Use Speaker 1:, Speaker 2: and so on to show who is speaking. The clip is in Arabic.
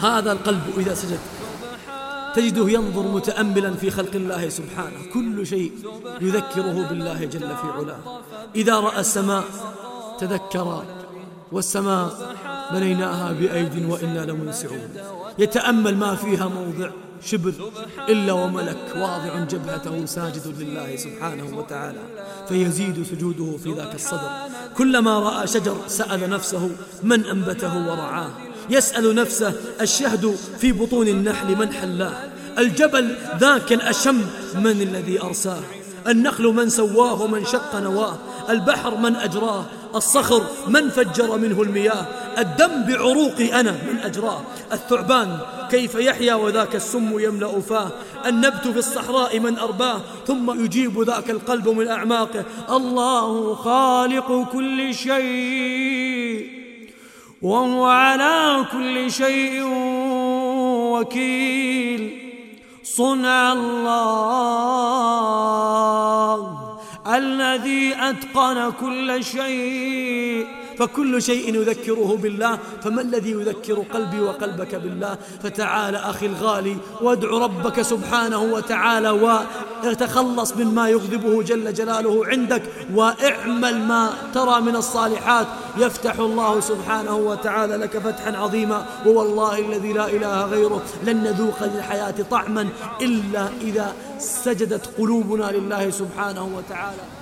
Speaker 1: هذا القلب إذا سجد تجده ينظر متأملا في خلق الله سبحانه. كل شيء يذكره بالله جل في علاه. إذا رأى السماء تذكر والسماء بنيناها بأيد وإنا لمنسعون يتأمل ما فيها موضع شبر إلا وملك واضع جبهته ساجد لله سبحانه وتعالى فيزيد سجوده في ذاك الصدر. كلما رأى شجر سأل نفسه من أنبته ورعاه. يسأل نفسه الشهد في بطون النحل من حلاه؟ الجبل ذاك الأشم من الذي أرساه؟ النخل من سواه ومن شق نواه؟ البحر من أجراه؟ الصخر من فجر منه المياه؟ الدم بعروقي أنا من أجراه؟ الثعبان كيف يحيا وذاك السم يملأ فاه؟ النبت في الصحراء من أرباه؟ ثم يجيب ذاك القلب من أعماقه؟ الله خالق كل شيء. وهو على كل شيء وكيل. صنع الله الذي أتقن كل شيء. فكل شيء يذكره بالله فما الذي يذكر قلبي وقلبك بالله؟ فتعال أخي الغالي وادع ربك سبحانه وتعالى وتخلص مما يغضبه جل جلاله عندك واعمل ما ترى من الصالحات. يفتح الله سبحانه وتعالى لك فتحا عظيما. ووالله الذي لا إله غيره لن نذوق للحياة طعما إلا إذا سجدت قلوبنا لله سبحانه وتعالى.